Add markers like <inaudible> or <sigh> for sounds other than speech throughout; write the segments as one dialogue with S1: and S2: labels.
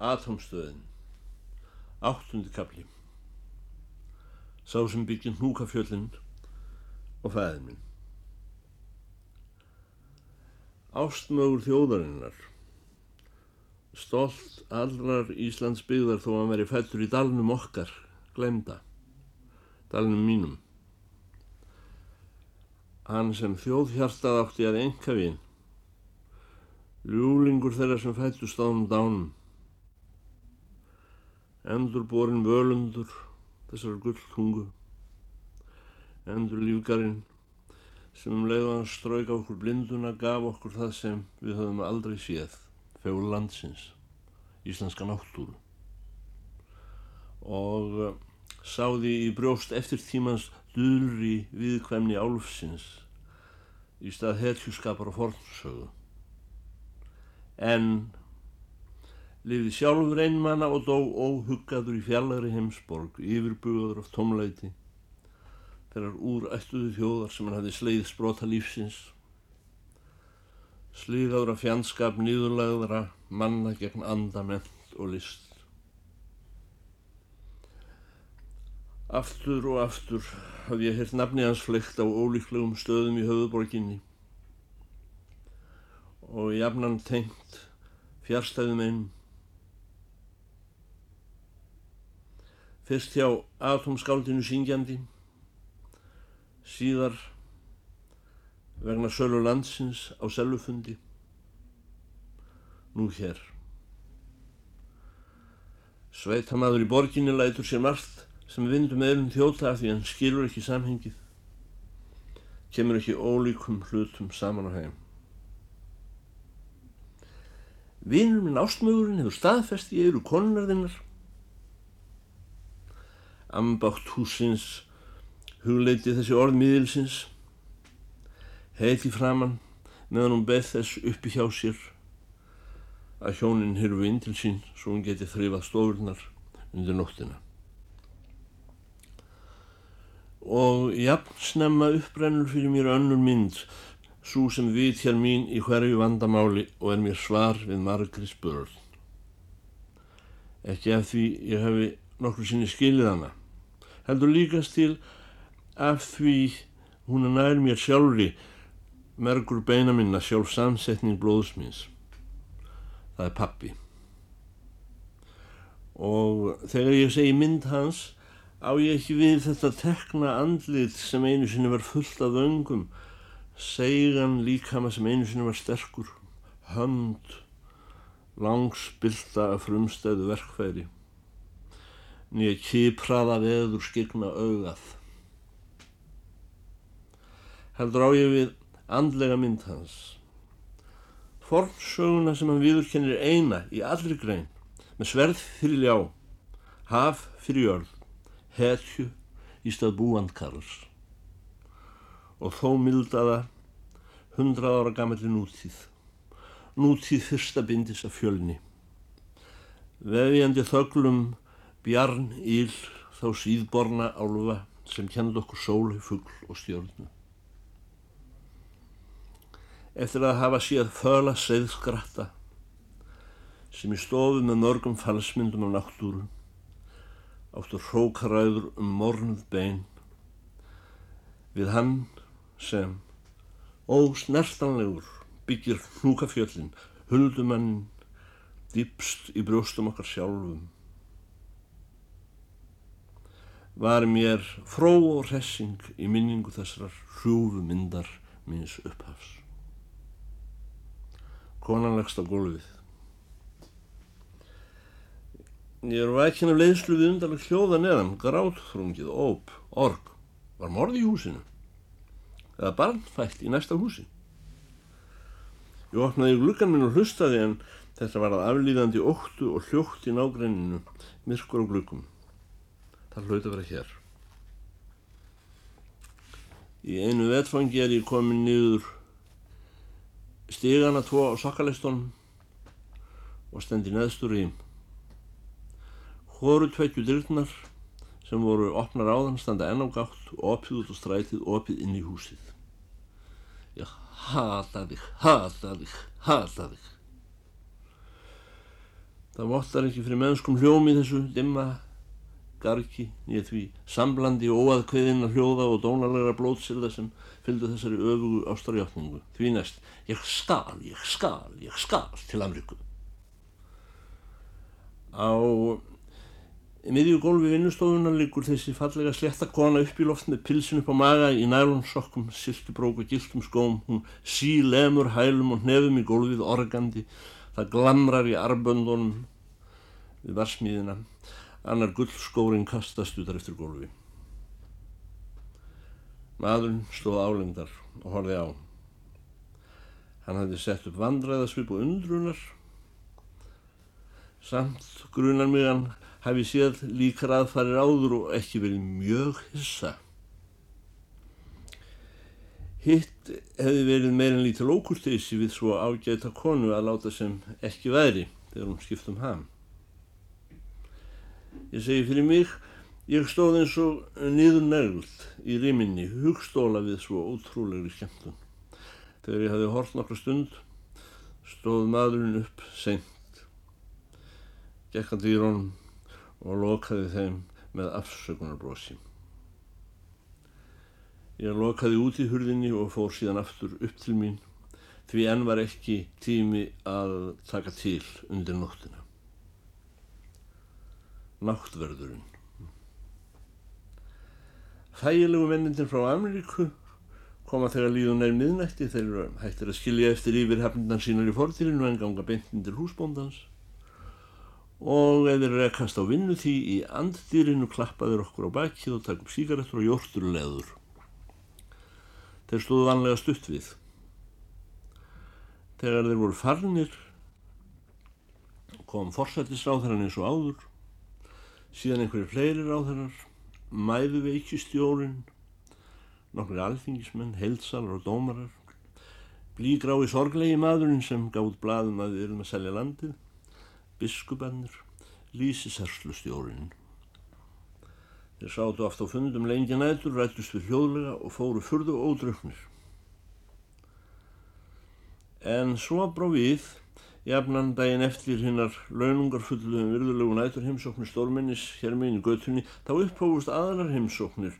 S1: Atomstöðin Áttundi kapli Sá sem byggir hnúkafjöllin og fæðin minn. Ástmögur þjóðarinnar. Stolt allrar Íslands byggðar þó að veri fættur í dalnum okkar glemda dalnum mínum. Hann sem þjóðhjartað átti að enga vinn Ljúlingur þeirra sem fættust ánum dánum. Endur borin völundur þessar gulltungu. Endur lífgarinn sem um leiðan ströyk á okkur blinduna gaf okkur það sem við höfum aldrei séð, fegur landsins, íslenska náttúru. Og uh, sáði í brjóst eftir tímans dulri viðkvæmni álfsins í stað herkjuskapar og fornsögu en lifði sjálfur einmanna og dó óhuggaður í fjallagri heimsborg, yfirbugaður af tómleiti, þegar úr ættuðu þjóðar sem hann hafði sleið sprota lífsins, slíðaður af fjandskap nýðurlegðara manna gegn andament og list. Aftur og aftur hafði ég hirt nafni hans fleikt á ólíklegum stöðum í höfuborginni og jafnan tengt fjárstæðum einn. Fyrst hjá atomskáldinu syngjandi, síðar vegna sölu landsins á selvufundi, nú hér. Sveitamaður í borginni lætur sér margt sem vindum eðlum þjóta af því hann skilur ekki samhengið, kemur ekki ólíkum hlutum saman á heim. Vinnur minn ástmögurinn hefur staðfest í eiru konunarðinnar. Ambátt húsins hugleiti þessi orð miðilsins, heiti framann meðan hún beð þess uppi hjá sér að hjónin hyrfu inn til sín svo hún geti þrifað stofurnar undir nóttina. Og jafn snemma upprennur fyrir mér önnur mynd svo sem vit hér mín í hverju vandamáli og er mér svar við margri spörl. Ekki af því ég hefi nokkur sinni skilið hana. Heldur líkast til af því hún er nær mér sjálfri mergur beina minna sjálf samsetning blóðsmins. Það er pappi. Og þegar ég segi mynd hans á ég ekki við þetta tekna andlit sem einu sinni var fullt af öngum Seigan líkama sem einu sinni var sterkur, hönd, langsbylta af frumstæðu verkfæri, nýja kipraða veður skigna augað. Heldur á ég við andlega mynd hans. Fornsöguna sem hann viðurkennir eina í allri grein, með sverð fyrir ljá, haf fyrir jörð, hetju í stað búandkarls og þó mildaða hundrað ára gamalli nútíð. Nútíð fyrsta bindis af fjölni. Vefjandi þöglum bjarn íl þá síðborna álfa sem kend okkur sólu, fuggl og stjórnu. Eftir að hafa síðan föla segðskratta sem í stofu með mörgum falsmyndum af náttúru áttur hrókaræður um mornuð bein við hann sem ósnertanlegur byggir hnúkafjöllin, huldumannin, dýpst í brjóstum okkar sjálfum. Var mér fró og hressing í minningu þessar hrjúfu myndar minns upphafs. Konan leggst á gólfið. Ég er vækinn af leiðslu við undarleg hljóða neðan, gráðfrungið, óp, org. Var morði í húsinu? eða barnfætt í næsta húsi. Ég opnaði glukkan minn og hlustaði en þetta var að aflýðandi óttu og hljótt í nágrenninu, myrkur og glukkum. Það hlauti að vera hér. Í einu vetfangi er ég komin niður stígana tvo á sokkalistónum og stendi neðstur í hóru tveitju dyrknar sem voru opnar áðan standa enn á gátt og opið út á strætið og opið inn í húsið. Ég hata þig, hata þig, hata þig. Það vottar ekki fyrir mennskum hljómi þessu dimma gargi nýja því samblandi óaðkveðina hljóða og dónalega blótsilda sem fylgdu þessari öfugu ástarjáttningu. Því næst, ég skal, ég skal, ég skal til Amriku. Á miðju gólfi vinnustofunar liggur þessi fallega sletta kona upp í loft með pilsin upp á maga í nælonsokkum, silkibrók og giltum skóm. Hún sílemur hælum og nefum í gólfið organdi. Það glamrar í arböndunum við varsmíðina annar gullskórin kastast út eftir gólfi. Maðurinn stóð álendar og horfið á. Hann hafði sett upp vandræðasvip og undrunar. Samt grunar mig hann hafi séð líkar aðfarir áður og ekki verið mjög hissa. Hitt hefði verið meirinn lítil ókurteysi við svo ágæta konu að láta sem ekki væri þegar hún skipt um ham. Ég segi fyrir mig, ég stóð eins og niður nærgult í riminni, hugstóla við svo ótrúlegri skemmtun. Þegar ég hafi hort nokkru stund, stóð maðurinn upp seint, gekkandi í rónum og lokaði þeim með afsökunarbrósi. Ég lokaði út í hurðinni og fór síðan aftur upp til mín því enn var ekki tími að taka til undir nóttina náttverðurinn. Þægilegu mennindir frá Ameríku koma þegar líðun er miðnætti þeir eru hættir að skilja eftir yfir hefndan sínar í forðirinu en ganga beintindir húsbóndans og eða rekast á vinnu því í anddýrinu klappaður okkur á bakið og takk upp síkaretur og jórturleður. Þeir stóðu vanlega stutt við. Þegar þeir voru farnir kom forsættisráðherran eins og áður síðan einhverju fleiri ráðherrar, mæðuveikistjórin, nokkur alþingismenn, heilsalar og dómarar, blígrái sorglegi maðurinn sem gáð blaðum að við erum að selja landið, biskupannir, lísiserslustjórin. Þeir sátu oft á fundum lengi nætur, rættust við hljóðlega og fóru fyrðu ódröknir. En svo brá við Jafnan daginn eftir hinnar launungarfullu um virðulegu nætur heimsóknir stórmennis hér meginn í göttunni þá upphófust aðrar heimsóknir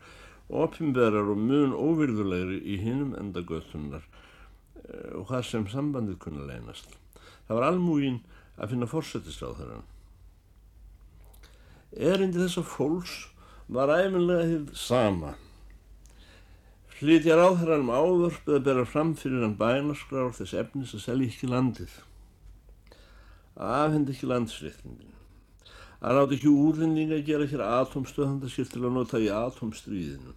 S1: opimberar og mun óvirðulegri í hinnum enda göttunnar eh, og hvað sem sambandið kunna leynast. Það var almúgin að finna fórsetisráðherran. Erindi þessa fólks var æfinlega hitt sama. Flytja ráðherran um áðurpið að bera fram fyrir hann bænaskrár þess efnis að selja ekki landið afhend ekki landsréttindin að láta ekki úrlendinga að gera hér atomstöðandaskil til að nota í atomstríðinu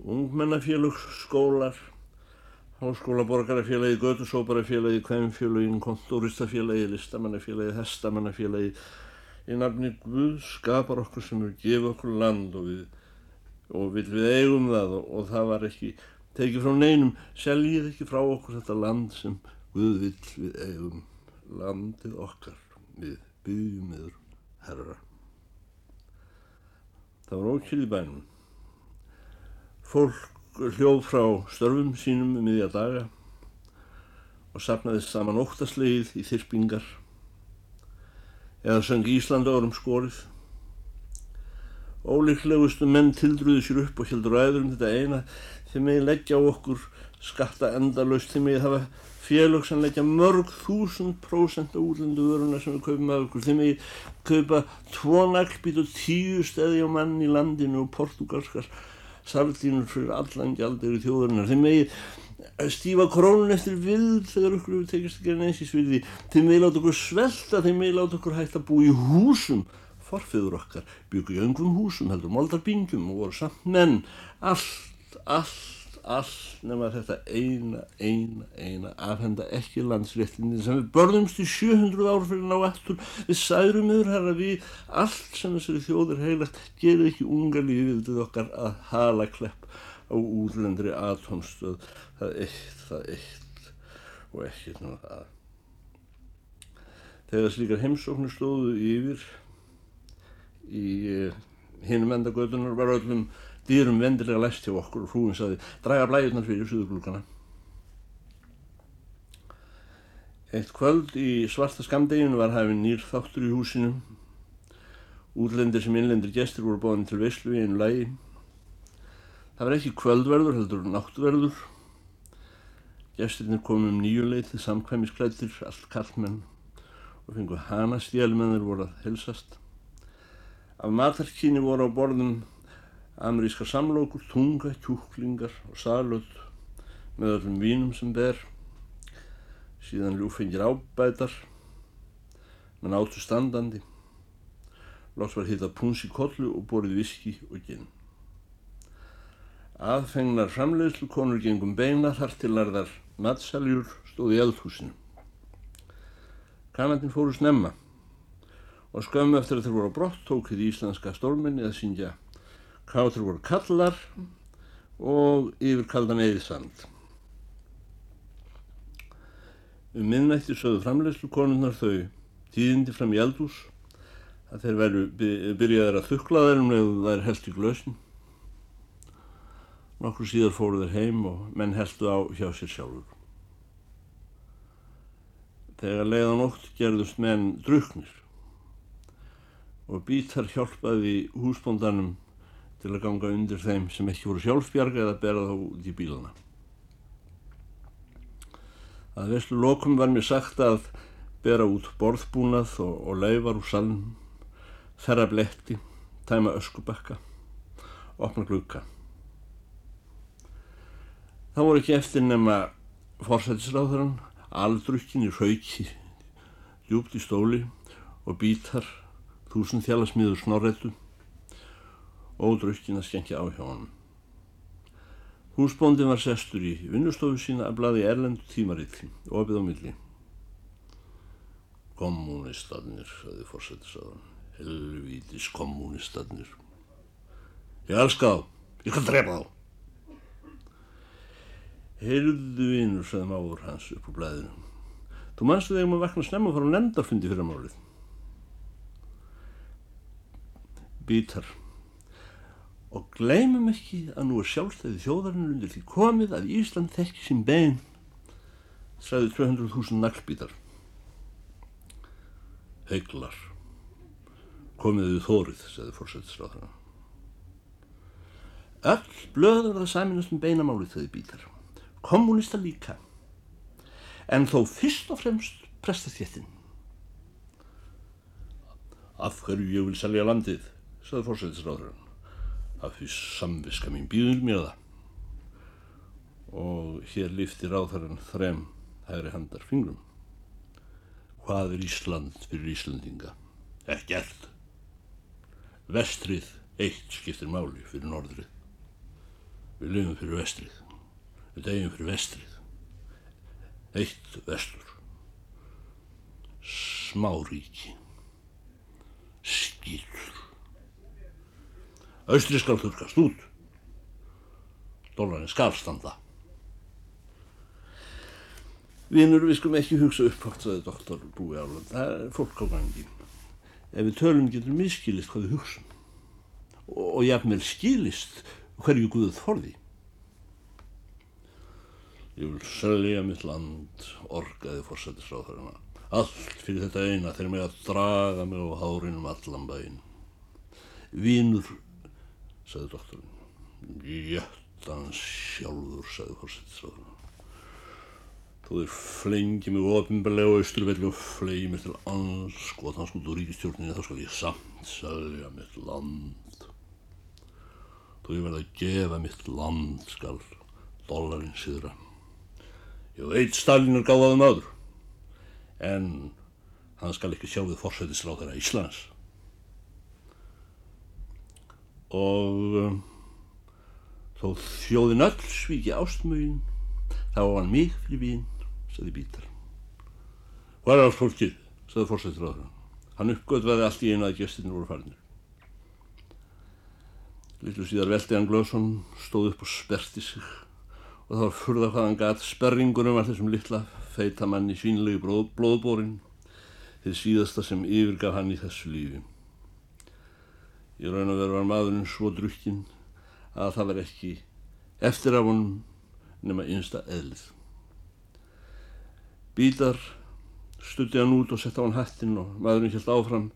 S1: ungmennafélug skólar háskólaborgarafélagi gödusóparafélagi kvemmfélagin kontoristafélagi listamannafélagi hestamannafélagi í nafni Guð skapar okkur sem er gefið okkur land og við, og við eigum það og, og það var ekki tekið frá neinum seljið ekki frá okkur þetta land sem Guð vill við eigum landið okkar við byggjum yfir herra. Það var ókýrð í bænum. Fólk hljóð frá störfum sínum um miðja daga og sapnaðist saman óttaslegið í þyrpingar eða söng Íslanda árum skorið. Ólíklegustu menn tildruðu sér upp og heldur ræður um þetta eina þegar megin leggja á okkur skatta endalust þegar megin hafa félög sem leggja mörg þúsund prósent á útlendu vöruna sem við kaupum af okkur. Þeim við kaupa tvo naglbít og tíu stedi á mann í landinu og portugalskar sardínur fyrir allan gjaldir í þjóðurinnar. Þeim við stífa krónun eftir vild þegar okkur við tekist að gera neins í sviði. Þeim við láta okkur svelta, þeim við láta okkur hægt að bú í húsum. Forfiður okkar byggu í öngum húsum, heldur moldarbingjum og voru samt menn. Allt, allt allt nema þetta eina, eina, eina afhenda ekki landsréttindin sem við börðumst í 700 ár fyrir ná aftur. Við særum yfir herra við allt sem þessari þjóður heilagt gerir ekki unga lífið til okkar að hala klepp á útlendri atomstöð það eitt, það eitt og ekki ná það. Þegar slíkar heimsóknir stóðu yfir í eh, hinum endagötunar var öllum dyrum vendilega læst hjá okkur og hrúin saði draga blæjurnar fyrir suðuglúkana. Eitt kvöld í svarta skamdeginu var hafinn nýr þáttur í húsinu. Útlendir sem innlendir gestur voru bóðin til veislu í einu lægi. Það var ekki kvöldverður, heldur náttverður. Gesturinn komum um nýjuleitið, samkvæmisklættir, allt kallmenn og fengu hana stjálmennir voru að helsast. Af matarkíni voru á borðum ameríska samlókur, tunga, kjúklingar og salöld með öllum vínum sem ber. Síðan ljúfengir ábætar menn áttu standandi. Loks var hittað punns í kollu og borið viski og ginn aðfengnar framleiðslu konur gengum beina þar til larðar matsaljur stóð í eldhúsinu. Kanandin fóru snemma og skömmu eftir að þeir voru á brott tókið íslenska stólminni að syngja kátur voru kallar og yfir kaldan eðisand Um minnætti sögðu framlegslu konunnar þau tíðindi fram í eldús að þeir veru byrjaðir að þukla þeir um nefðu þær held í glösin. Nokkur síðar fóru þeir heim og menn heldu á hjá sér sjálfur. Þegar leiðan ótt gerðust menn druknir og bítar hjálpaði húsbóndanum til að ganga undir þeim sem ekki voru sjálfbjarga eða bera þá út í bílana. Að veslu lokum var mér sagt að bera út borðbúnað og, og laufar úr salm, þerra bletti, tæma öskubakka, opna glukka. Það voru ekki eftir nema forsætisráðurann, aldrukkin í rauki, djúpt í stóli og bítar, þúsund þjálasmiður snorretu og drukkin að skengja á hjá hann. Húsbóndin var sestur í vinnustofu sína að blaði erlendu tímarilli, opið á milli. Kommunistarnir, saði fórsættisáðan, helvítis kommunistarnir. Ég elska þá, ég kann drepa þá. Heyrðu vinnur, saði máur hans upp á blæðinu. Þú mannstu þegar maður vakna snemma og fara á nendarfundi fyrir málið. Bítar og gleymum ekki að nú er sjálfstæði þjóðarinn undir því komið að Ísland þekki sín bein sæði 200.000 naglbítar. Heiglar komiðið þórið sæði fórsættisráðurna Öll blöður það saminast um beinamálið þauði bítar. Kommunista líka. En þó fyrst og fremst prestaþéttin Af hverju ég vil selja landið sæði fórsættisráðurna af því samviska mín býður mér það. Og hér liftir áþarann þrem hægri handar fingrum. Hvað er Ísland fyrir Íslandinga ekkert vestrið eitt skiptir máli fyrir norðrið. Við lifum fyrir vestrið. Við degjum fyrir vestrið. Eitt vestur. Smáríki. Skýrur Austri skal þurkast út. Dólarinn skal standa. Vinnur, við skulum ekki hugsa upp átt, sagði doktor Búi Áland. Það er fólk á gangi. Ef við tölum getur miskilist hvað við hugsaum. Og, og jafnvel skilist hverju Guðuð forði. Ég vil selja mitt land, orgaði fórsættisráðurina. Allt fyrir þetta eina þegar mig að draga mig á hárinum allan bæinn. Vinnur sagði doktorinn. Jöttans sjálfur, sagði fórsettisráðurinn. Þú er flengið mig ofinbarlega á austurvelli og flegið mér til anskotans út úr ríkistjórninu þá skal ég samt selja mitt land. Þú er verið að gefa mitt land, skal dollarinn síðra. Ég veit Stalin er gáðaðum aður, en hann skal ekki sjá við fórsettisráðara Íslands og um, þó þjóðin öll svíki ástmögin þá var hann mig fyrir vín saði Bítar. Hvað er alls fólkið? saði fórsættur á það hann uppgötvaði allt í einu að gestinu voru farinir Lillu síðar veldi hann glöðsson stóð upp og sperti sig. Og var furða hvað hann gat sperringunum var þessum litla feita manni svínlegu blóðbórin þið síðasta sem yfirgaf hann í þessu lífi Í raun og veru var maðurinn svo drukkinn að það var ekki eftir af honum nema einsta eðlið. Bítar stutti hann út og sett á hann hættin og maðurinn helt áfram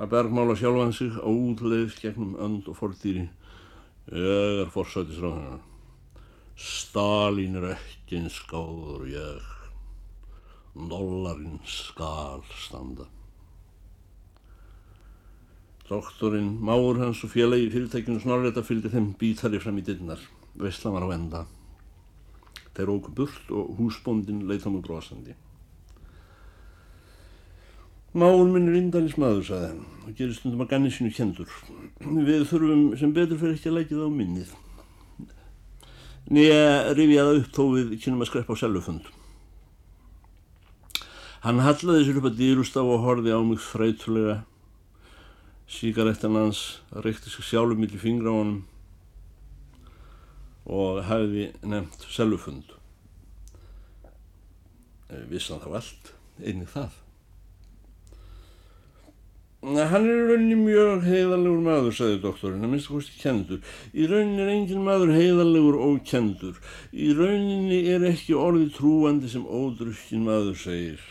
S1: að bergmála sjálfan sig á útleið gegnum önd og fordýri. Ég er forsætisráðan. Stalin er ekki eins skáður og ég. Dollarinn skal standa. Doktorinn, máur hans og félagi í fyrirtækinu snorleita fylgdi þeim bítari fram í dynnar. Vestlan var á enda. Þeir óku burt og húsbóndin leita mjög brosandi. Máur minn er indanis maður, sagði hann, og gerir stundum að ganni sínu kendur. Við þurfum sem betur fyrir ekki að lækja það á minnið. Nýja rifja það upp þó við kynum að skrepa á selufund. Hann hallaði sér upp að dýrústaf og horfi á mig freytulega. Síkarettan hans reykti sig sjálfur millir fingra á honum og hafiði nefnt selufund. Vissan þá allt, einnig það. Hann er í rauninni mjög heiðalegur maður, sagði doktorinn, að minnst kosti kendur. Í rauninni er engin maður heiðalegur og kendur. Í rauninni er ekki orði trúandi sem ódrukkin maður segir.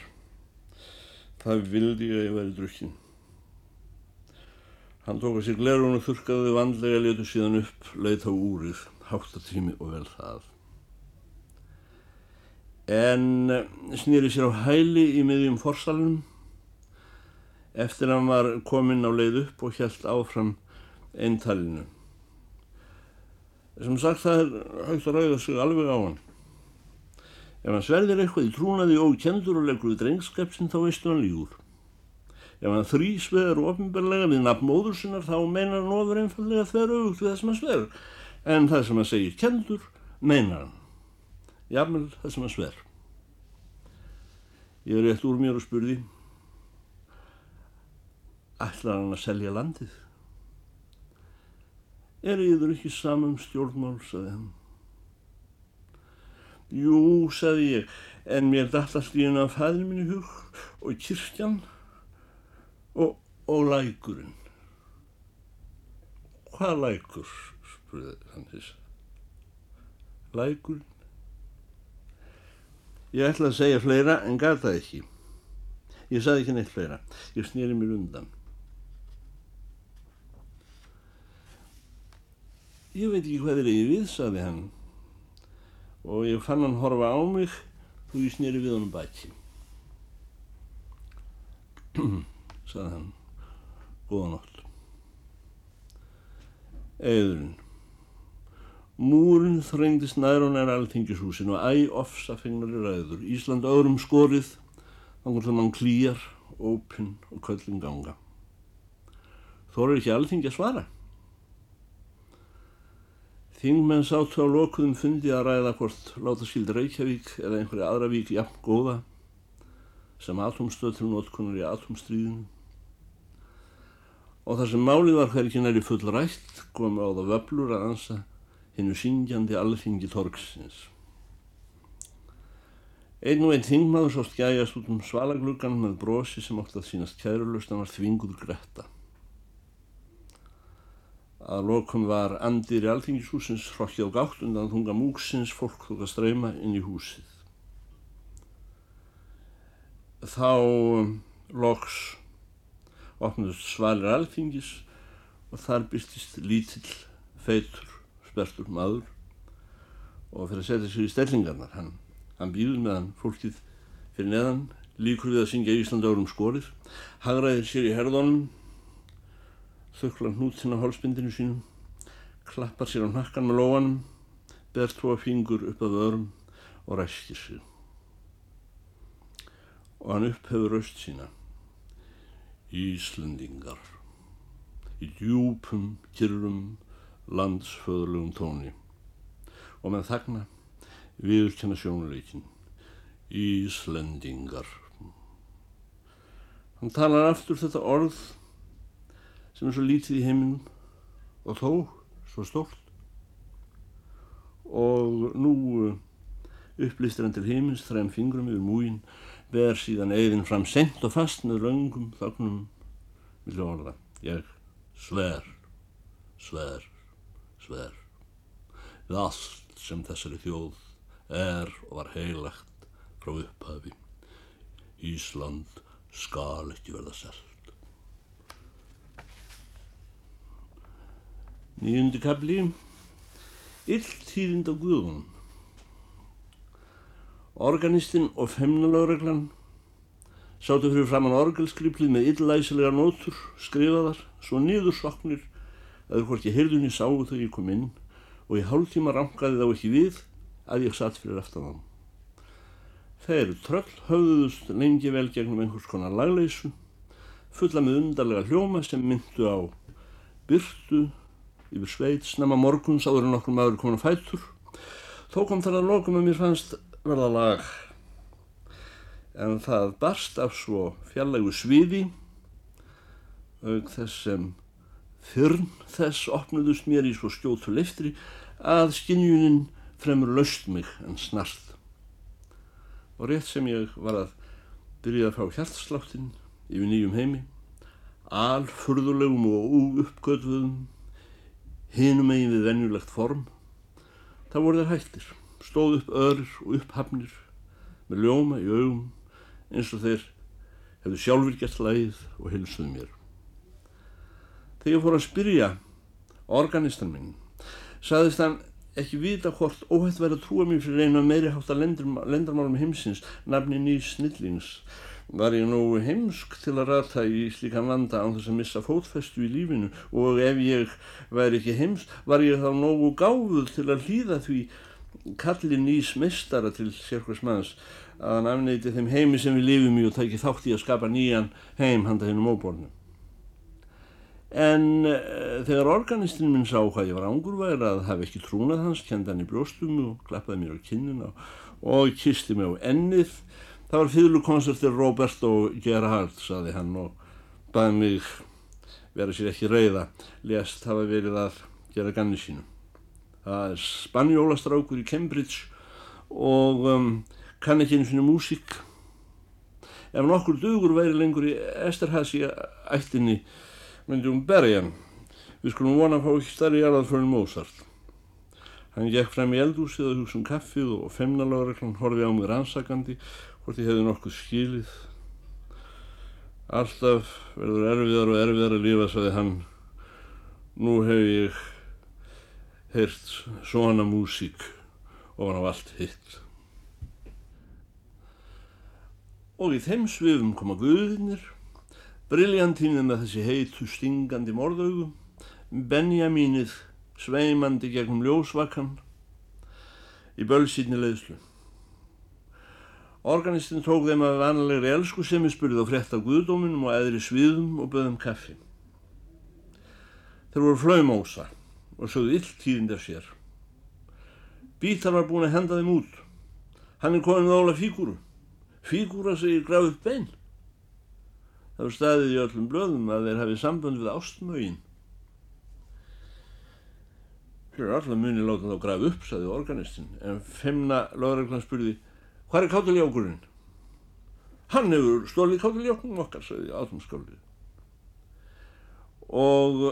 S1: Það vildi ég að ég væri drukkin. Hann tók að sér glerun og þurkaði vandlega letu síðan upp, leitt á úrið, háttatími og vel það. En snýri sér á hæli í miðjum forsalunum eftir hann var kominn á leið upp og helt áfram eintalinu. Sem sagt það er hægt að ræða sig alveg á hann. Ef hann sverðir eitthvað í trúnaði og kendur og leggur í drengskapsinn þá veistu hann lígur. Ef hann þrýsveður ofinbarlega við nafn móður sinnar þá meinar hann ofur einfallega þver auðvult við það sem hann sver. En það sem hann segir kendur meinar hann. Jáfnvel það sem hann sver. Ég er rétt úr mér og spurði ætlar hann að selja landið. Er yfir ekki samum stjórnmál, saði hann. Jú, saði ég, en mér dættast í henn að fæði minni hug og kirkjan og, og lækurinn. Hvað lækur, spurði hann þess. Lækurinn? Ég ætla að segja fleira en gata ekki. Ég saði ekki neitt fleira. Ég snýri mér undan. Ég veit ekki hvað er ég við, saði hann. Og ég fann hann horfa á mig og ég snýri við honum baki. <clears throat> saði hann. Góða nótt. Eðurinn. Múrin þrengdist nær og nær alþingishúsin og æ ofsa fengnari ræður. Ísland öðrum skorið, þannig að mann klýjar, ópinn og köllin ganga. Þó er ekki alþingi að svara. Þingmenn sátu á lokuðum fundi að ræða hvort láta skildi Reykjavík eða einhverja aðra vík jafn góða sem atomstöð til notkunar í atomstríðinu. Og þar sem málið var hverjir næri full rætt kom á það vöblur að ansa hinnu syngjandi alþingi torgsins. Einn og einn þingmaður sást gæjast út um svalagluggan með brosi sem átt að sínast kærulust en var þvinguður gretta. Að lokum var andir í alþingishúsins hrokkið á gátt undan þunga múksins fólk þók að streyma inn í húsið. Þá loks opnust svalir alþingis og þar byrstist lítill, feitur, spertur maður og fyrir að setja sér í stellingarnar. Hann, hann býður meðan fólkið fyrir neðan, líkur við að syngja Íslanda árum skorið, hagraðir sér í herðunum þöklar hnútin á hálsbindinu sínum, klappar sér á nakkan með lóanum, ber tvo fingur upp að vörum og ræskir sér. Og hann upphefur raust sína. Íslendingar, í djúpum, kyrrum, landsföðurlegum tóni. Og með þagna viðurkenna sjónuleikin. Íslendingar. Hann talar aftur þetta orð sem er svo lítið í heiminum og þó svo stórt og nú upplýstir hann til heimins þræm fingrum yfir múin ber síðan eigðin fram sent og fast með röngum þagnum vilja orða. Ég sver, sver, sver. Við allt sem þessari þjóð er og var heilagt frá upphafi. Ísland skal ekki verða selt. Nýjundi kapli, illtíðind á Guðunum. Organistinn og femnalögreglan sáttu fyrir framann orgelskriplið með illæsilega nótur skrifaðar svo niður soknir að þú hvorki heyrðunni sáu þau ég kom inn og í hálftíma rangaði þá ekki við að ég satt fyrir aftan á. Þeir tröll höfðuðust lengi vel gegnum einhvers konar lagleysu fulla með undarlega hljóma sem myndu á byrtu yfir sveit snemma morguns áður en okkur maður komin að fætur þó kom það að lokum að mér fannst verða lag. En það barst af svo fjarlægu sviði auk þess sem fyrn þess opnuðust mér í svo skjótu leiftri að skinnjunin fremur laust mig en snart og rétt sem ég var að byrja að fá hjartsláttin yfir nýjum heimi alfurðulegum og úuppgötuðum hinum eigin við venjulegt form, það voru þeir hættir, stóð upp öður og upphafnir með ljóma í augum eins og þeir hefðu sjálfur gert lægið og hilsuð mér. Þegar ég fór að spyrja organistan minn, saðist hann ekki vita hvort óhætt verið að trúa mér fyrir einu meiri hátt að lendarmálum heimsins, nafni nýs snillings, var ég nú heimsk til að rata í slíkan vanda án þess að missa fótfestu í lífinu og ef ég væri ekki heimsk var ég þá nógu gáfuð til að hlýða því kallin ís mestara til sérkværs manns að hann afneiti þeim heimi sem við lifum í og tæki þátt í að skapa nýjan heim handa hennum óbornu. En uh, þegar organistinn minn sá hvað ég var ángur að hafa ekki trúnað hans, kenda hann í brjóstum og klappaði mér á kinnina og kisti mig á ennið Það var fýðlukonsertir Roberto Gerhard, saði hann og baði mig vera sér ekki reyða, lest hafa verið að gera ganni sínu. Það er spanjólastrákur í Cambridge og um, kann ekki eins og músík. Ef nokkur dugur væri lengur í Esterhazy ættinni myndi hún berja hann. Við skulum vona að fá ekki starri jarðað fyrir Mozart. Hann gekk frem í eldúsið og hugsa um kaffið og femnalagreglan horfið á mig rannsakandi hvort ég hefði nokkuð skilið alltaf verður erfiðar og erfiðar að lífa sagði hann nú hef ég heyrt svona músík ofan á allt hitt. Og í þeim svifum koma guðinir briljantínið með þessi heitu stingandi morðaugum Benjamínið sveimandi gegnum ljósvakkan í bölsýtni leiðslu. Organistinn tók þeim að vanalegri elsku sem við spurðið á frett af guðdóminum og eðri sviðum og böðum kaffi. Þeir voru flaumósa og sögðu ill tíðind af sér. Bítar var búin að henda þeim út. Hann er komin með óla fígúru. Fígúra segir gráð upp bein. Það var staðið í öllum blöðum að þeir hafið sambönd við ástmögin. Fyrir allar muni láta þá gráð upp, saði organistinn, en femna lögreglan spurði Hvað er kátuljókurinn? Hann hefur stólið kátuljóknum okkar, sagði átumskálið. Og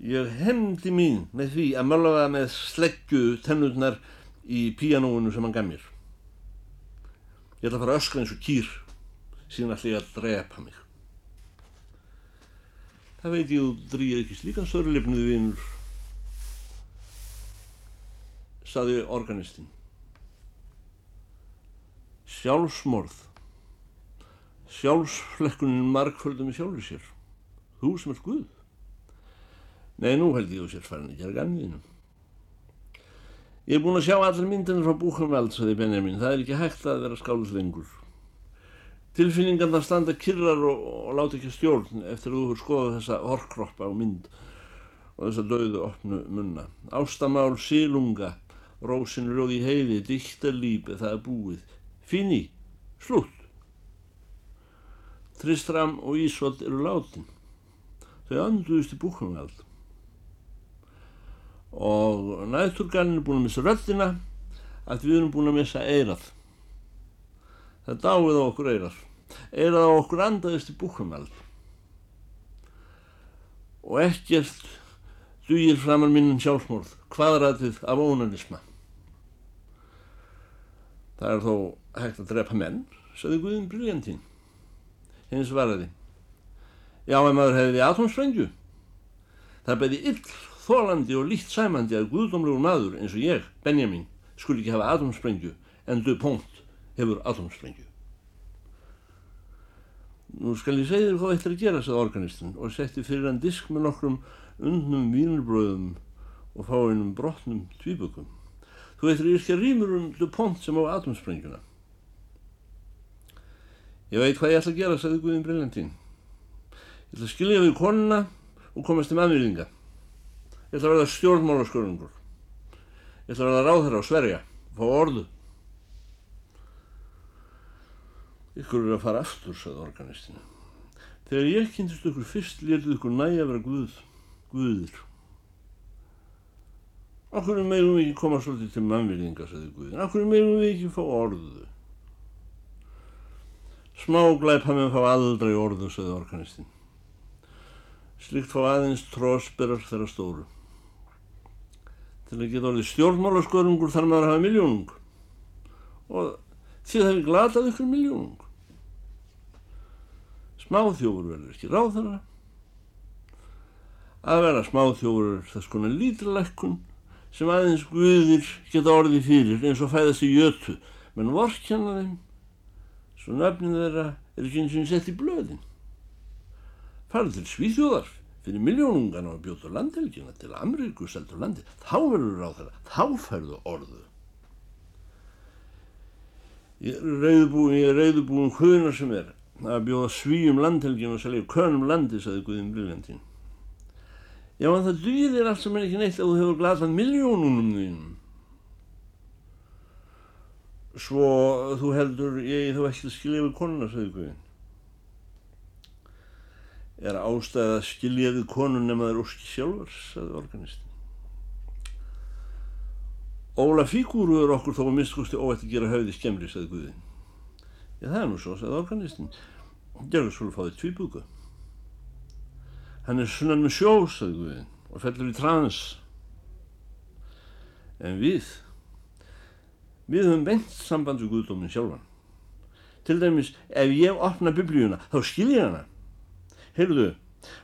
S1: ég hefndi mín með því að málaða með sleggju tennurnar í píanóinu sem hann gaf mér. Ég ætla að fara að öskra eins og kýr, síðan ætla ég að drepa mig. Það veit ég og drýir ekki slíkan sörlefnið vinnur, saði organistinn sjálfsmorð sjálfsflekkunin markföldum í sjálfur sér þú sem er Guð nei nú held ég þú sér farin að gera ganniðinu ég er búin að sjá allir myndinu frá Búkhamveld saði Benjamin, það er ekki hægt að vera skálus lengur tilfinningarna standa kyrrar og, og láta ekki stjórn eftir að þú hefur skoðað þessa horkroppa á mynd og þessa döðu opnu munna ástamál sílunga rósin rjóði heiði, diktalípi, það er búið Fíni, slútt. Tristram og Ísvald eru látin. Þau anduðist í búknumveld. Og nætturgalinn er búin að missa röldina að við erum búin að missa eirað. Það dáið á okkur eirað. Eirað á okkur andaðist í búknumveld. Og ekkert dugir framar minnum sjálfsmórð, hvaðrætið af ónanisma. Það er þó hægt að drepa menn saði Guðin Briljantín. Hins varaði. Já, ef maður hefði atomsprengju. Það beði ill, þólandi og líkt sæmandi að guðdómlegur maður eins og ég, Benjamin, skul ekki hafa atomsprengju en DuPont hefur atomsprengju. Nú skal ég segja þér hvað þetta er að gera, sagði organistinn og setti fyrir hann disk með nokkrum undnum vínurbröðum og fáinnum brotnum tvíbökum. Þú veitur, ég er ekki að rýmur um DuPont sem á atomsprengjuna. Ég veit hvað ég ætla að gera, sagði Guðin Briljantín. Ég ætla að skilja við konuna og komast til maðurýðinga. Ég ætla að verða stjórnmálaskörungur. Ég ætla að verða ráðherra á Sverja fá orðu. Ykkur eru að fara aftur, sagði organistinu. Þegar ég kynntist ykkur fyrst létið ykkur næja að vera guð, guðir. Akkur meðum við ekki koma svolítið til mannverðinga, sagði guðin. Akkur meðum við ekki fá orðu. Smá glæpa með að fá aldrei orðu, sagði organistin. Slikt fá aðeins trósberar þeirra stóru. Til að geta orðið stjórnmálaskörungur þarf maður að hafa miljónung. Og það hefur glatað ykkur miljónung. Smáþjófur verður ekki ráð þeirra. Að vera smáþjófur er þess konar lítilekkun sem aðeins guðir geta orðið fyrir eins og fæðast í jötu, menn vorkjanna þeim, svo nöfnin þeirra er ekki eins og sett í blöðin. Farðu til Svíþjóðar fyrir miljónungan á að bjóta landhelgina til Ameríku seldur landi, þá verður ráð þeirra, þá færðu orðu. Ég er reyðbúin hvuna sem er að bjóða svíum landhelgjum og selja könum landi, saði Guðin Briljantín. Já, en það dýðir allt sem er ekki neitt að þú hefur glatað miljónunum þínum. Svo þú heldur, ég þú ekki að skilja við konuna, saði Guðin. Er ástæðið að skilja við konun nema er óski sjálfur, saði organistin. Óla fígúru er okkur þó að mistkusti óætt að gera höfði skemmri, sagði Guðin. Já, það er nú svo, sagði organistin. Gerður svolítið fáið tvíbúku. Hann er sunnan með sjó, sagði Guðin, og fellur í trans. En við, við höfum beint samband við Guðdómin sjálfan. Til dæmis, ef ég opna biblíuna, þá skil ég hana. Heyrðu,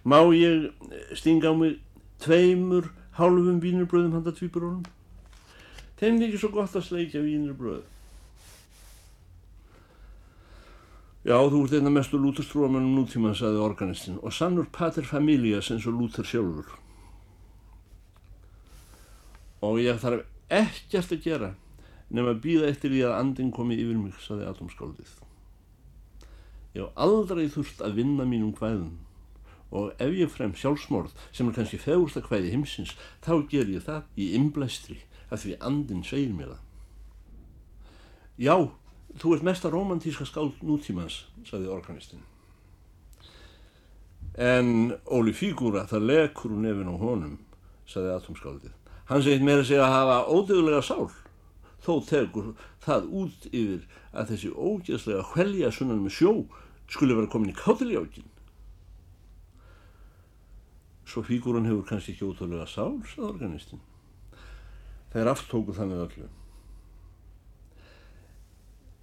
S1: má ég stinga á mig tveimur hálfum vínurbröðum handa tvíburónum? Þeim er ekki svo gott að sleikja vínurbröð. Já, þú ert einna mestu lúturstrúamennum nútíma, saði organistinn, og sannur pater familias eins og lútur sjálfur. Og ég þarf ekkert að gera nema að býða eftir því að andin komi yfir mig, saði atomskáldið. Ég hef aldrei þurft að vinna mínum hvæðum og ef ég frem sjálfsmorð sem er kannski fegursta hvæði heimsins, þá ger ég það í imblæstri af því andin segir mér það. Já, þú ert mesta romantíska skáld nútímans, saði organistinn. En Óli Fígúra, það lekur úr nefin á honum, saði atomskáldið. Hann segit meira sig að hafa ódögulega sál. Þó tegur það út yfir að þessi ógeðslega hvelja sunnan með sjó skulle vera komin í kátiljákin. Svo Fígúran hefur kannski ekki ódögulega sál, saði organistinn. Þeir aftóku þannig öllu.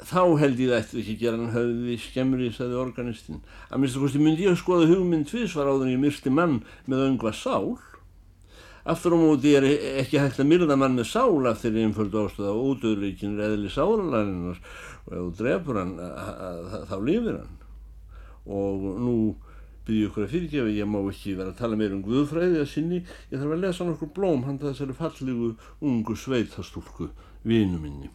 S1: Þá held ég þetta ekki gera hann höfði skemmri, sagði organistinn. Að minnst að kosti myndi ég að skoða hugmynd tvísvar áður en ég myrsti mann með öngva sál. Aftur á móti er ekki hægt að myrða mann með sál af þeirri einföldu ástöða og ódöðleikin er eðli sálarinnar og ef þú drefur hann þá lifir hann. Og nú byrju ykkur að fyrirgefa, ég má ekki vera að tala meira um guðfræði að sinni, ég þarf að lesa nokkur blóm handa þessari fallegu ungu sveitastúlku vinu minni.